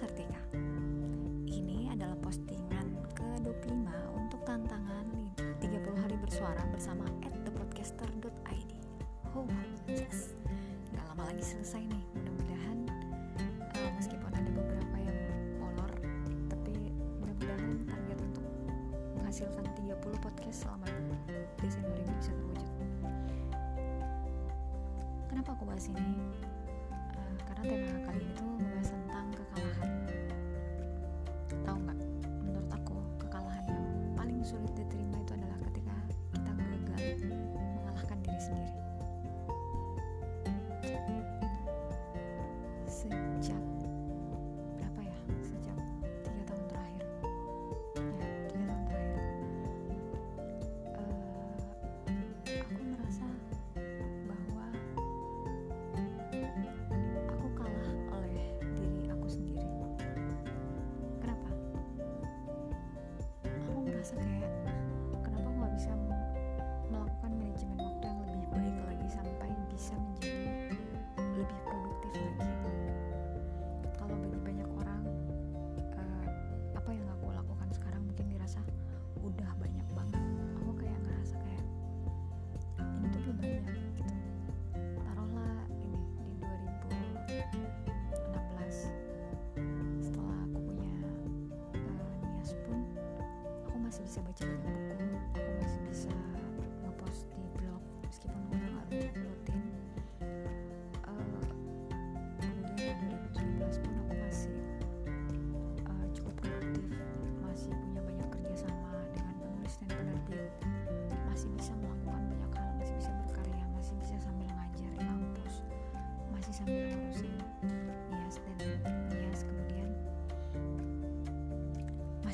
Sartika. Ini adalah postingan ke-25 untuk tantangan 30 hari bersuara bersama at thepodcaster.id. Oh, yes. Nggak lama lagi selesai nih. Mudah-mudahan uh, meskipun ada beberapa yang molor, tapi mudah-mudahan target untuk menghasilkan 30 podcast selama Desember ini bisa terwujud. Kenapa aku bahas ini? Uh, karena tema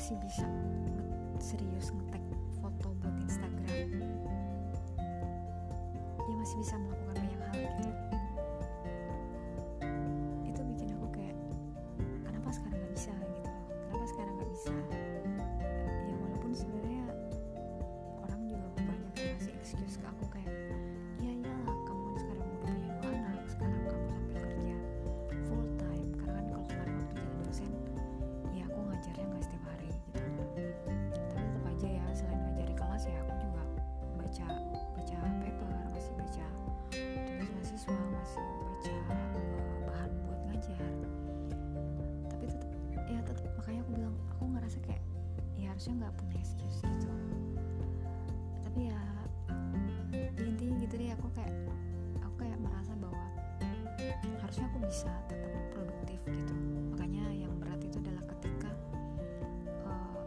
masih bisa serius ngetek foto buat Instagram. Dia masih bisa melakukan harusnya nggak punya excuse gitu. Tapi ya intinya gitu deh aku kayak aku kayak merasa bahwa harusnya aku bisa tetap produktif gitu. Makanya yang berat itu adalah ketika uh,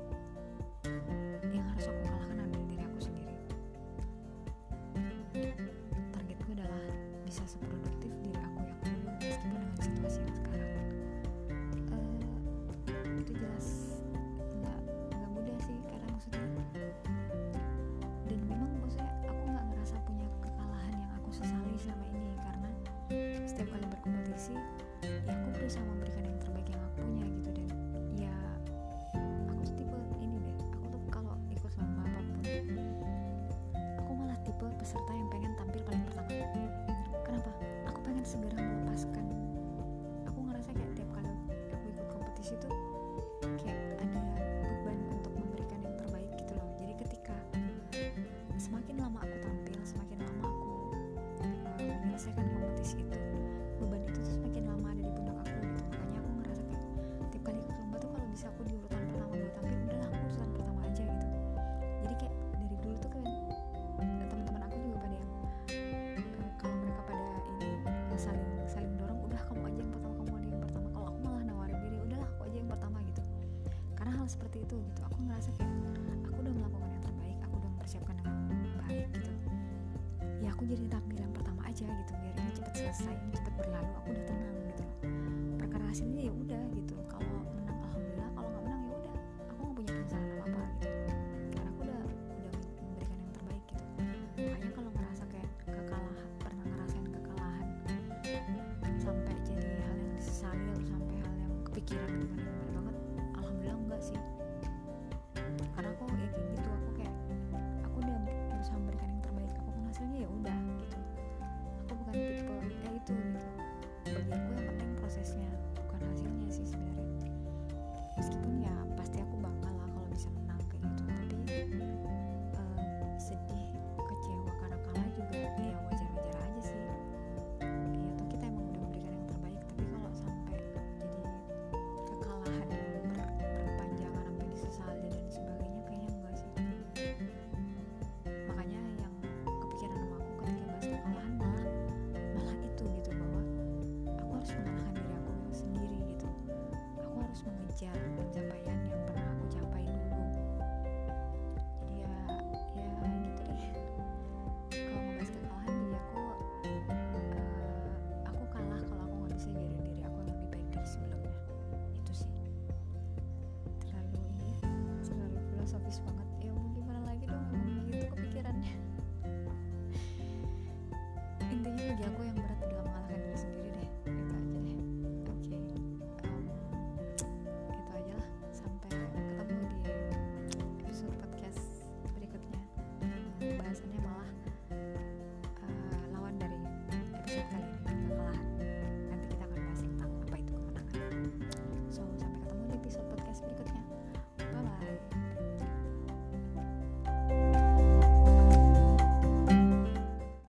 yang harus aku kalahkan adalah diri aku sendiri. Targetku adalah bisa seperti itu gitu. Aku ngerasa kayak aku udah melakukan yang terbaik aku udah mempersiapkan dengan baik gitu. Ya aku jadi tak yang pertama aja gitu biar ini cepet selesai ini cepet berlalu aku udah tenang gitu perkara hasilnya ya udah gitu. Kalau prosesnya. Bukan hasilnya sih sebenarnya. Meskipun ya pasti aku bangga 特别贵